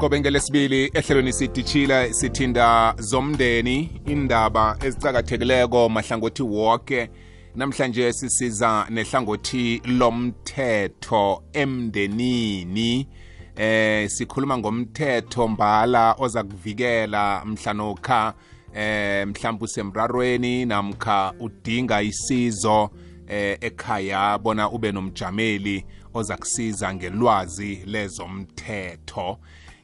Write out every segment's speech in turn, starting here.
qobe ngelesibili ehlelweni sidishila sithinda zomndeni indaba ezicakathekileko mahlangothi wonke namhlanje sisiza nehlangothi lomthetho emndenini. Eh sikhuluma ngomthetho mbala oza kuvikela mhlanokha eh mhlawumbe usemrarweni namkha udinga isizo eh ekhaya bona ube nomjameli oza kusiza ngelwazi lezomthetho.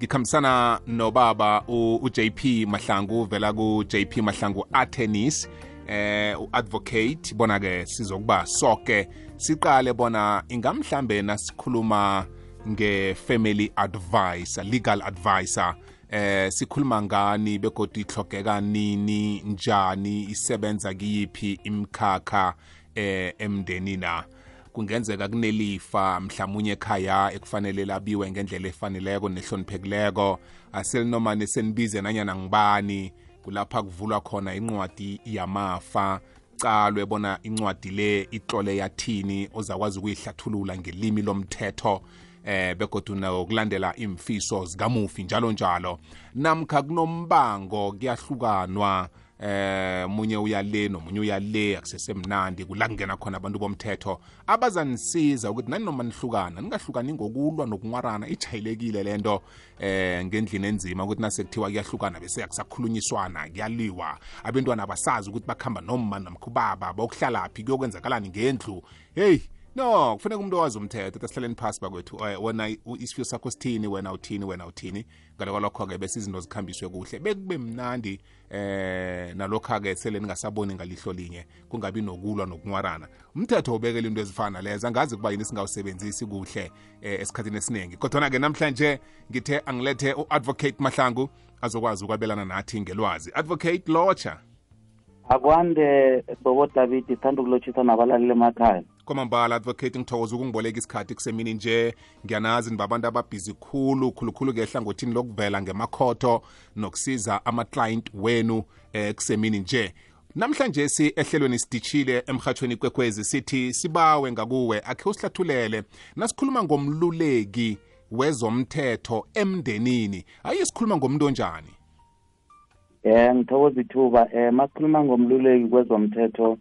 Ngikhambisana nobaba uJP Mahlangu uvela kuJP Mahlangu Attorneys eh uadvocate bona ke sizokuba sonke siqale bona ingamhlambe nasikhuluma nge-family advisor legal advisor. Eh sikhuluma ngani begodi ihlogeka nini njani isebenza kiyiphi imkhakha eh emndeni na kungenzeka kunelifa mhlawumunye ekhaya ekufanele labiwe ngendlela efaneleko nehloniphekileko. Aselinoma nesenibize nanyana ngibani kulapha kuvulwa khona incwadi yamafa. Calwe bona incwadi le itlole yathini ozakwazi ukuyihlathulula ngelimi lomthetho eh begodu nokulandela imfiso zikamufi njalo njalo. Namkha kunombango kuyahlukanwa. Eh munye uyale nomunye uyale akusesemnandi kula kungena khona abantu bomthetho. Abazanisiza ukuthi nani noma nihlukana ningahlukani ngokulwa nokunwarana ijayelekile lento eh ngendlini enzima ukuthi nasekuthiwa kuyahlukana bese akusakhulunyiswana kuyaliwa. Abantwana abasazi ukuthi bakhamba noma namkhubaba bokuhlalaphi kuyokwenzakalani ngendlu. Hey! No kufanele umuntu owazi umthetho ukuthi asihlaleni phasi bakwethu wena isifiso sakho sithini wena uthini wena uthini? Ngalo kwalokho-ke bese izinto zikhambiswe kuhle. Bekube mnandi eh nalokho-ke sele ningasaboni ngalihlo linye kungabi nokulwa nokunwarana. Umthetho ubekela into ezifana lezo angazi kuba yini singawusebenzisi kuhle eh, esikhathini esiningi. Kodwana-ke namhlanje ngithe angilethe u-advocate mahlangu azokwazi ukwabelana nathi ngelwazi. Advocate locha akwande bobo david thanda ukulotshisa nabalaleli emakhaya kwamambala advocate ngithokoza ukungiboleka isikhathi kusemini nje. Ngiyanazi nibabantu ababhizi khulu khulukhulu-ke ehlangothini lokuvela ngemakhotho nokusiza ama-client wenu eh, kusemini nje. Namhlanje si ehlelweni sidishile emhathweni kwekwezi sithi sibawe ngakuwe akhe usihlathulele. Nasikhuluma ngomluleki wezomthetho emndenini. Ayi sikhuluma ngomuntu onjani? Um ngithokoza ithuba um masikhuluma ngomluleki kwezomthetho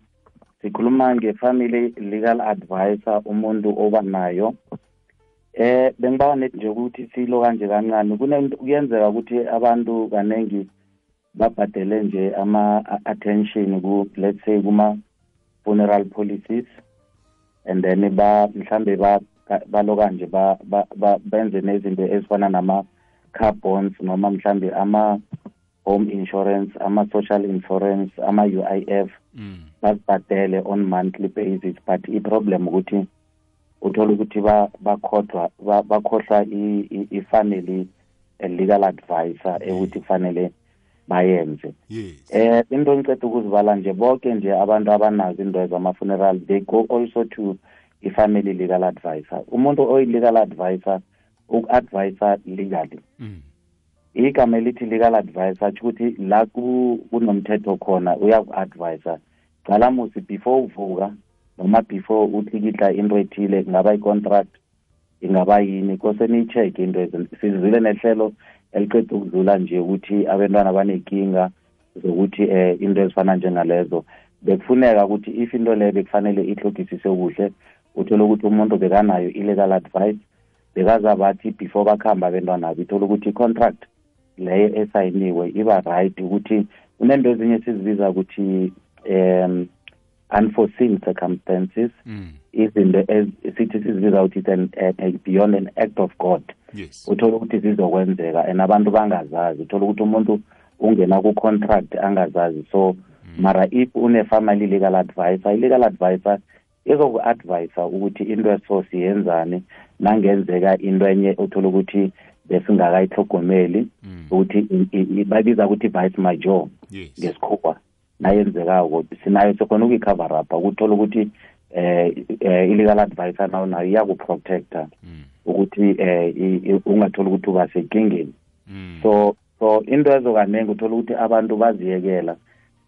sikhuluma nge-family legal advisor umuntu oba nayo. Eh bengibawa nethi nje ukuthi silo kanje kancane. Kuyenzeka ukuthi abantu kaningi babhadele nje ama-attention ku let's say kuma-funeral policies and then ba mhlambe baloka nje benze nezinto ezifana nama-car bonds noma mhlambe ama home insurance ama-social insurance ama-UIF mm. bazibhadele on monthly basis. But i-problem ukuthi uthole ukuthi bakhohlwa bakhohlwa i-family legal advisor ekuthi kufanele bayenze. Eh into ngiceda ukuzibala nje bonke nje abantu abanazo into zama-funeral they go also to i-family legal advisor. Umuntu oyi-legal advisor uku-advisor legally. Mm. Igama elithi legal advisor atsho ukuthi la kunomthetho khona uyaku-advisa qala musi before uvuka noma before utlikihla into ethile kungaba i-contract ingaba yini kose niyi-check into sizile nehlelo eliqeda ukudlula nje ukuthi abantwana banenkinga zokuthi um into ezifana njengalezo. Bekufuneka ukuthi if into leyo bekufanele ihlogisise kuhle uthole ukuthi umuntu bekanayo i-legal advice bekazabathi before bakuhamba abantwanabo ithole ukuthi i-contract leyo esayiniwe iba right ukuthi kunento ezinye sizibiza ukuthi um unforeseen circumstances izinto sithi sizibiza ukuthi it's beyond an act of god. Yes. Uthole ukuthi zizokwenzeka and abantu bangazazi. Uthole ukuthi umuntu ungena ku-contract angazazi. So mm. mara if une-family legal advisor i-legal advisor izoku-advisa ukuthi into eso siyenzani nangenzeka into enye uthole ukuthi besingakayihlogomeli ukuthi babiza ukuthi vice major ngesikhuwa. Nayenzekako sinayo sikhona ukuyi-cover up ukuthola ukuthi eh illegal advisor nawo nayo iyakuprotecta ukuthi eh ungathola ukuthi uba senkingeni so so into ezo kaningi uthola ukuthi abantu baziyekela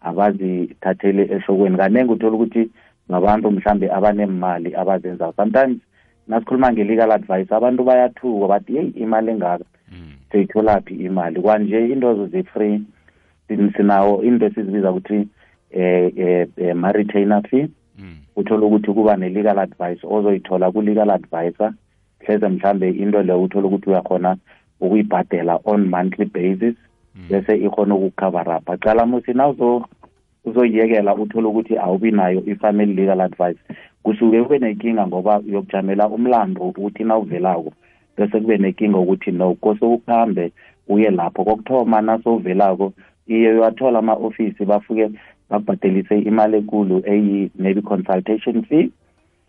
abazithatheli ehlokweni. Kaningi uthola ukuthi ngabantu mhlambe abanemali abazenzayo. Sometimes nasikhuluma nge-legal advice abantu bayathuka bathi yeyi imali engaka? Seyitholaphi imali? Kwanje into zi-free sinawo into esizibiza ukuthi eh, eh, eh ma-retainer fee. Uthole uthola ukuthi kuba ne-legal advice ozoyithola ku-legal advisor. Hleze mhlambe into leyo uthola ukuthi uyakhona ukuyibhadela on monthly basis bese ikhona ukukhavara up cala musi na uzoyiyekela uthole ukuthi awubi nayo i-family legal advice kusuke kube nenkinga ngoba uyokujamela umlando ukuthi na uvelako bese kube nenkinga ukuthi no kose ukuhambe uye lapho. Kokuthoma nasowuvelako iye uyathola ama-ofisi bafike bakubhadelise imali enkulu eyi-maybe consultation fee.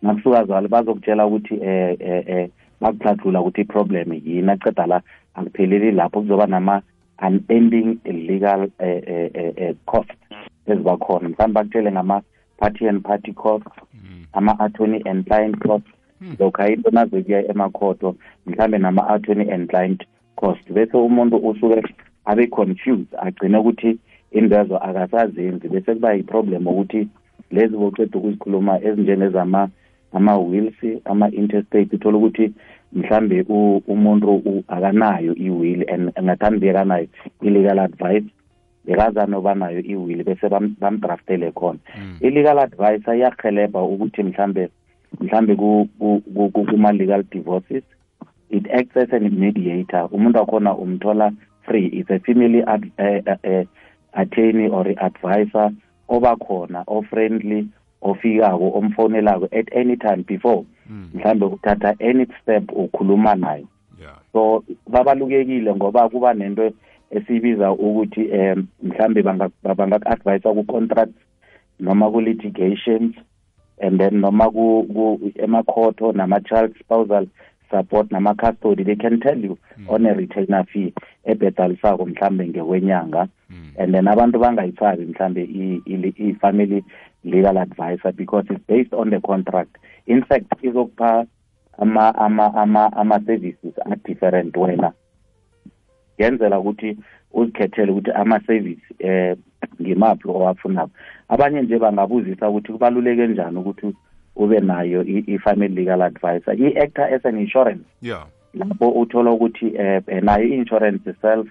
Nakusuka zalo bazokutshela ukuthi eh eh eh bakuhlathulula ukuthi i-problem yini aceda la akupheleli lapho kuzoba nama unending legal eh, eh, eh, eh, cost eziba khona mhlawumbe bakutshele ngama-party and party cost. Ama-attorney and client cost. Lokhu into nazokuya emakhoto mhlambe nama-attorney and client cost. Bese umuntu usuke abe confused agcine ukuthi indezo akasazenzi. Bese kuba yiproblem ukuthi lezi boceda ukuzikhuluma ezinjengezama ama-wills ama-interstate uthola ukuthi mhlambe u- umuntu u- akanayo i-will and ngathani bekanayo i-legal advice. Bekazani obanayo i-will bese bam- bamdraftele khona. I-legal advice iyahelebha ukuthi mhlambe mhlambe ku- ku- ku- ku- kuma-legal divorces it acts as an mediator. Umuntu wakhona umthola free. It's a family ad, uh, uh, attorney or advisor obakhona o-friendly ofikako omfonelako at any time before. Mhlambe uthatha any step ukhuluma nayo. Yeah. So babalukekile ngoba kuba nento esibiza ukuthi um mhlambe bangaku-advyisa ku-contracts noma ku-litigations and then noma emakhoto nama-child spousal support nama-custody they can tell you mm. on a retainer fee ebhedalisako mhlambe ngekwenyanga mm. and then abantu bangayithabi mhlambe i-family legal advisor because it's based on the contract in fact izokupha ama ama ama ama-services a-different wena yenzela ukuthi uzikhethele ukuthi ama-service eh ngimaphi owafunako. Abanye nje bangabuzisa ukuthi kubaluleke njani ukuthi ube nayo i-family legal advisor. I-actor as an insurance. Yeah. Lapho uthola ukuthi eh nayo i-insurance itself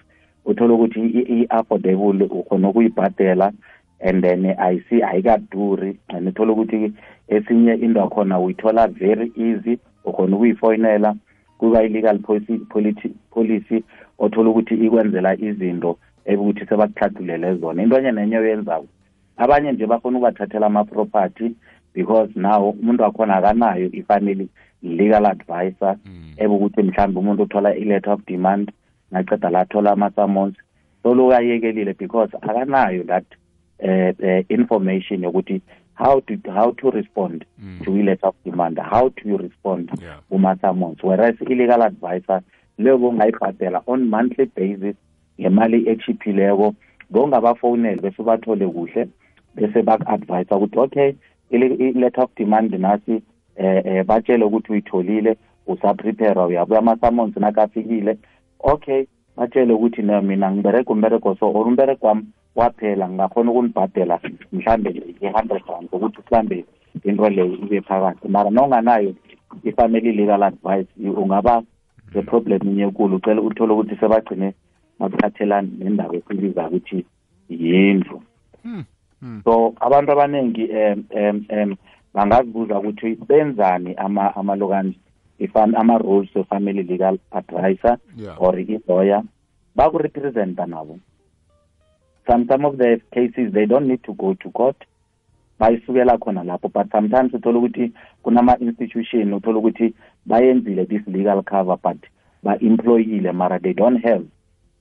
uthola ukuthi i-affordable ukhona ukuyibhadela and then ayisi ayikaduri. And uthola ukuthi esinye into yakhona uyithola very easy ukhona ukuyifoyinela. Kuba i-legal policy, policy, policy othola ukuthi ikwenzela izinto ekuthi sebakuhlathulele zona. Into enye nenye oyenzako abanye nje bafuna ukubathathela ama-property because now umuntu wakhona akanayo i-family legal advisor ekukuthi mhlawumbe umuntu uthola i-letter of demand naceda la athola ama-summons. Solo ayekelile because akanayo that uh, uh, information yokuthi how to how to respond mm. to i-letter of demand how to you respond Yeah. kuma-summons whereas i-legal advisor leyo bongayibhadela on monthly basis ngemali echiphileko bongabafowunele bese bathole kuhle bese baku-advisa ukuthi okay ile- i-letter of demand nasi eh eh batshele ukuthi uyitholile usaprepara uyabuya ama-summons nakafikile okay batshele ukuthi no mina ngibereka umbereko so or umbereko wami waphela ngingakhona ukunibhadela mhlambe i-hundred rand ukuthi mhlambe into leyo ibe phakathi. Mara nonganayo i-family legal advice ungaba ne-problem inye enkulu ucela uthole ukuthi sebagcine bakuthathelani nendawo esibiza ukuthi yindlu. So abantu abaningi um um um bangazibuza ukuthi benzani ama amalokanje ifam ama-rules we-family legal advisor or i-lawyer. Bakurepresenta nabo. Some some of the cases they don't need to go to court. Bayisukela khona lapho but sometimes uthola ukuthi kunama-institution uthola ukuthi bayenzile this legal cover but ba-employile mara they don't have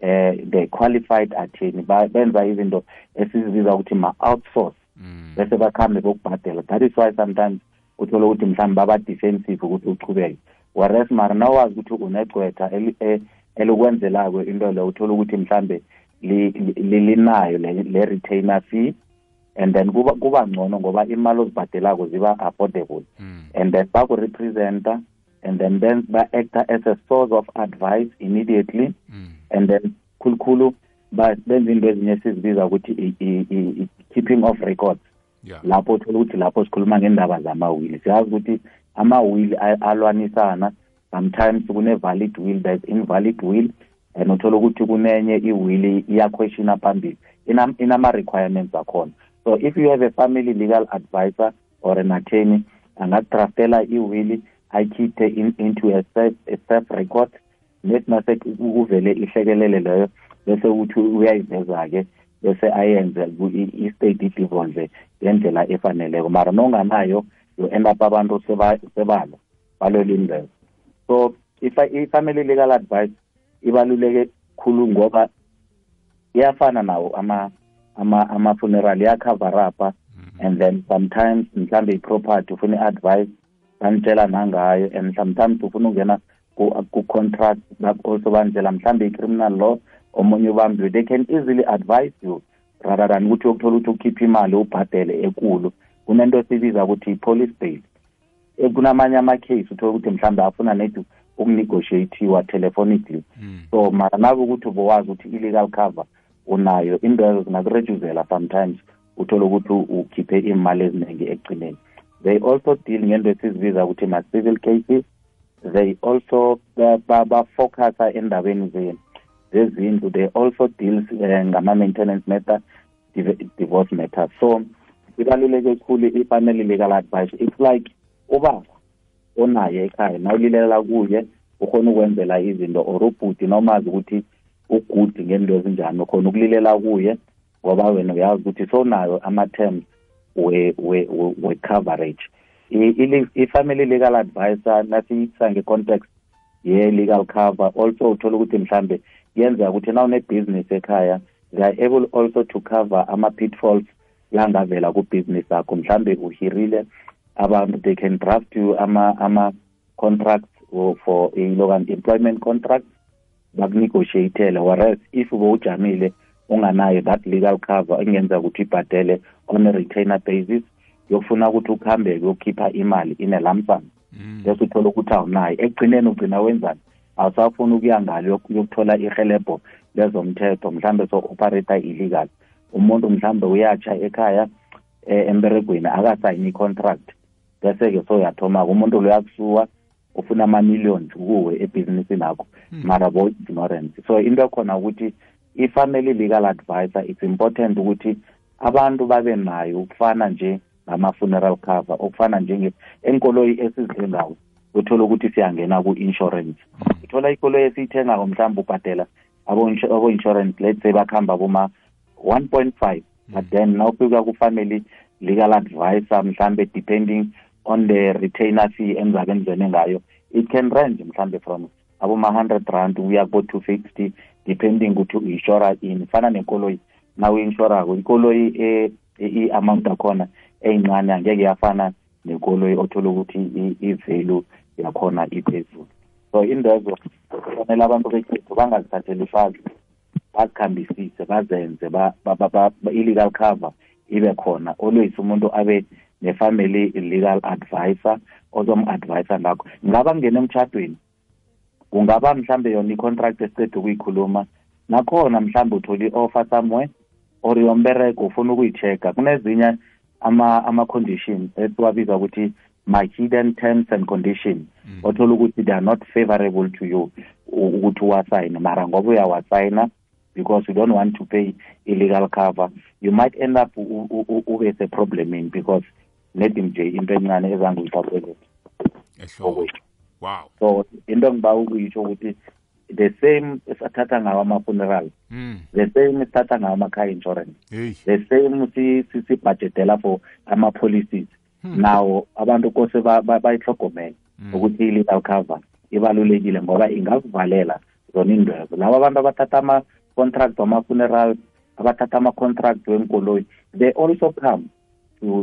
uh, the qualified attorney. Ba- benza izinto esizibiza ukuthi ma-outsource bese bakhambe bokubhadela. That is why sometimes uthola ukuthi mhlawumbe baba-defensive ukuthi uchubeke whereas mara nawazi ukuthi unegcwetha eli- eh, elikwenzelako into leyo uthola ukuthi mhlambe li- li- linayo le retainer fee. And then kuba kuba ngcono ngoba imali ozibhadelako ziba affordable. And then bakurepresenta and then then ba-acta as a source of advice immediately. And then khulukhulu benza into ezinye esizibiza ukuthi i- i- i- i- keeping of records. Lapho uthola ukuthi lapho sikhuluma ngendaba zamawili. Siyazi ukuthi amawili alwanisana. Sometimes kune-valid will there's invalid will. And uthola ukuthi kunenye iwili iyaquestiona phambili Ina- inama-requirements akhona. So if you have a family legal advisor or an attorney angadraftela iwili ayikhiphe in, into a self, a self record nethi mase kuvele ihlekelele leyo bese uthi uyayiveza-ke bese ayenze ku- i- i-state divorce ngendlela efaneleko. Mara nonganayo you end up abantu seba- sebalo balwela imvelo so ifa- i-family legal advice ibaluleke khulu ngoba iyafana nawo ama ama ama-funeral iyacover upha and then sometimes mhlambe i-property ufuna i-advice banitshela nangayo and sometimes ufuna ukungena ku- ku-contract also banitshela mhlambe i-criminal law omunye ubambiwe they can easily advise you rather than ukuthi uyokuthola ukuthi ukhiphe imali ubhadele ekulu. Kunento esibiza ukuthi i-police bail. Kunamanye ama-case uthola ukuthi mhlawumbe afuna nedi ukunegotiatiwa telephonically. Mm. so mara nabe ukuthi ubowazi ukuthi i-legal cover unayo into zingakurejuzela sometimes uthole ukuthi ukhiphe imali eziningi ekugcineni they also deal ngento esizibiza ukuthi ma-civil cases. They also ba- ba- bafocusa endabeni zenu zezindlu. They also deals eh, ngama-maintenance matter divorce matter. So ibaluleke khulu i-family legal advice. It's like ubaba onaye ekhaya nawulilela kuye ukhona ukwenzela izinto or ubhuti nomazi ukuthi ugudi ngento ezinjani ukhona ukulilela kuye ngoba wena uyazi ukuthi sonayo ama-terms we- we- we- we-coverage I- i- i-family legal advisor nasiyisa nge-context ye-legal cover also uthola ukuthi mhlambe yenzeka ukuthi na une-business ekhaya they are able also to cover ama-pitfalls langavela kubhizinisi yakho mhlambe uhirile abantu they can draft you ama ama contracts or for ilokan employment contract bakunegotiatele. Whereas if bowujamile unganayo that legal cover engenza ukuthi ibhadele on a retainer basis yokufuna ukuthi ukuhambeke uyokhipha imali in a lump sum. Bese uthola ukuthi awunayo. Ekugcineni ugcina wenzani? Awusafuni ukuya ngalo yokuthola ihelebho lezomthetho mhlambe so-operator illegal. Umuntu mhlambe uyatsha ekhaya eh, emberegweni akasayini i-contract bese-ke soyathoma-ke umuntu lo yakusuwa ufuna ama-millions kuwe ebhizinisini akho mara bo-ignorance so into ekhona ukuthi i-family legal advisor it's important ukuthi abantu babe nayo ukufana nje ngama-funeral cover okufana njenge enkoloyi esizithengako uthola ukuthi siyangena ku-insurance. Uthola ikoloyi esiyithengako mhlawumbe ubhadela abo-insur- abo-insurance let's say bakuhamba boma one point five but then nawufika ku-family legal advisor mhlambe depending on the retainer fee enzabe nizene ngayo it can range mhlambe from aboma-hundred rand uya kubo-two fifty depending ukuthi uyinsura ini fana nenkoloyi na uyi-insurako ikoloyi e- e- i-amount akhona eyincane angeke yafana nekoloyi othola ukuthi i- i-value yakhona iphezulu so indezo kufanele abantu bekhethu bangazithatheli phansi bazikhambisise bazenze ba- ba- ba- ba- ba- i-legal cover ibe khona always umuntu abe ne-family legal advisor ozom-advisa ngakho ngaba kungena emtshadweni kungaba mhlambe yona i-contract esiqeda ukuyikhuluma nakhona mhlambe uthola i-offer somewhere or yombereko ufuna ukuyi-check-a kunezinye ama ama-conditions esiwabiza ukuthi ma-hidden terms and conditions othola ukuthi they are not favorable to you u- ukuthi uwasayine mara ngoba uyawasayina because you don't want to pay illegal cover you might end up u- u- u- ube seproblemini because nedi nje into encane ezanguyithathele ehloko. Wow. So into engiba ukuyisho ukuthi the same esathatha ngawo ama-funeral mm the same esithatha ngawo ama-car insurance hey. the same si- si- sibhadgetela for ama-policies. Nawo abantu kose ba- ba- bayihlogomele ukuthi i-legal cover ibalulekile ngoba ingakuvalela zona indwebo. Laba abantu abathatha ama-contract wama-funeral abathatha ama-contract wenkoloyi they also come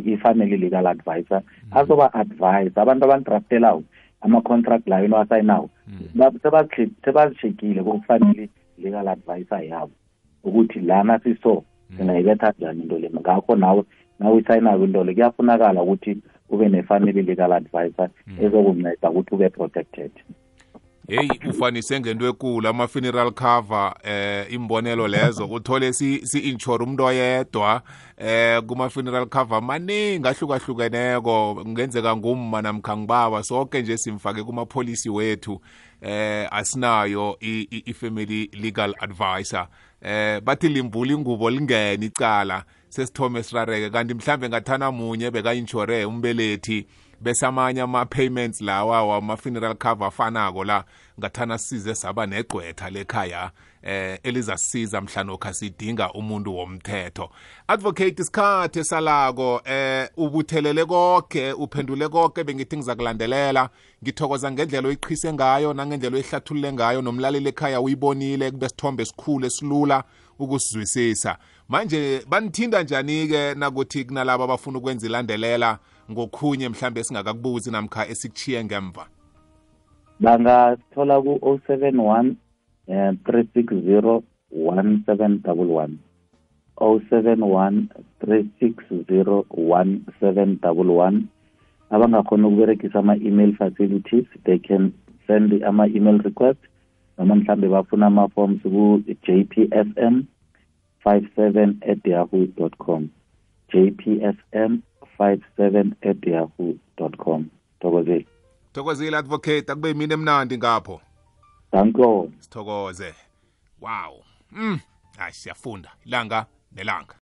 i-family legal advisor. Azoba-advise abantu abandraftelayo ama-contract layo inowasayinawo sebazishekile kokufanele legal advisor yabo ukuthi lana siso singayibetha njani into le? Ngakho nawe isayinayo into le kuyafunakala ukuthi ube ne-family legal advisor ezokunceda ukuthi ube protected heyi ufanise ngento ekulu ama-funeral cover eh imbonelo lezo. Uthole si-insure umuntu oyedwa eh kuma-funeral cover maningi ahlukahlukeneko. Kungenzeka ngumma namkha ngibaba sonke nje simfake kumapholisi wethu eh asinayo i-family legal advisor. Eh bathi limbula ingubo lingene icala. Sesithome sirareke. Kanti mhlambe ngathana munye beka-inshore umbelethi. Bese amanye ama-payments lawa wama-funeral cover afanako la ngathana size saba negqwetha lekhaya eh elizasisiza mhlanokha sidinga umuntu womthetho. Advocate isikhathi esalako eh ubuthelele konke uphendule konke bengithi ngizakulandelela. Ngithokoza ngendlela oyiqhise ngayo nangendlela oyihlathulule ngayo nomlaleli ekhaya uyibonile kube sithombe esikhulu esilula ukusizwisisa manje banithinda njani-ke nakuthi kunalabo abafuna ukwenza ilandelela? Ngokhunye mhlambe esingakakubuzi namkha esikuchiye ngemva? Bangathola ku-071 um 360 1711 071 360 1711 abangakhona ukuberekisa ama-email facilities they can send ama-email request noma mhlambe bafuna ama-forms ku-jpsm 57 at yahoo com. Jpsm 57 at yahoo com. Thokozile. Thokozile advocate. Akube yimini emnandi ngapho. Danko. Sithokoze. Wow. Mm hayi siyafunda. Ilanga nelanga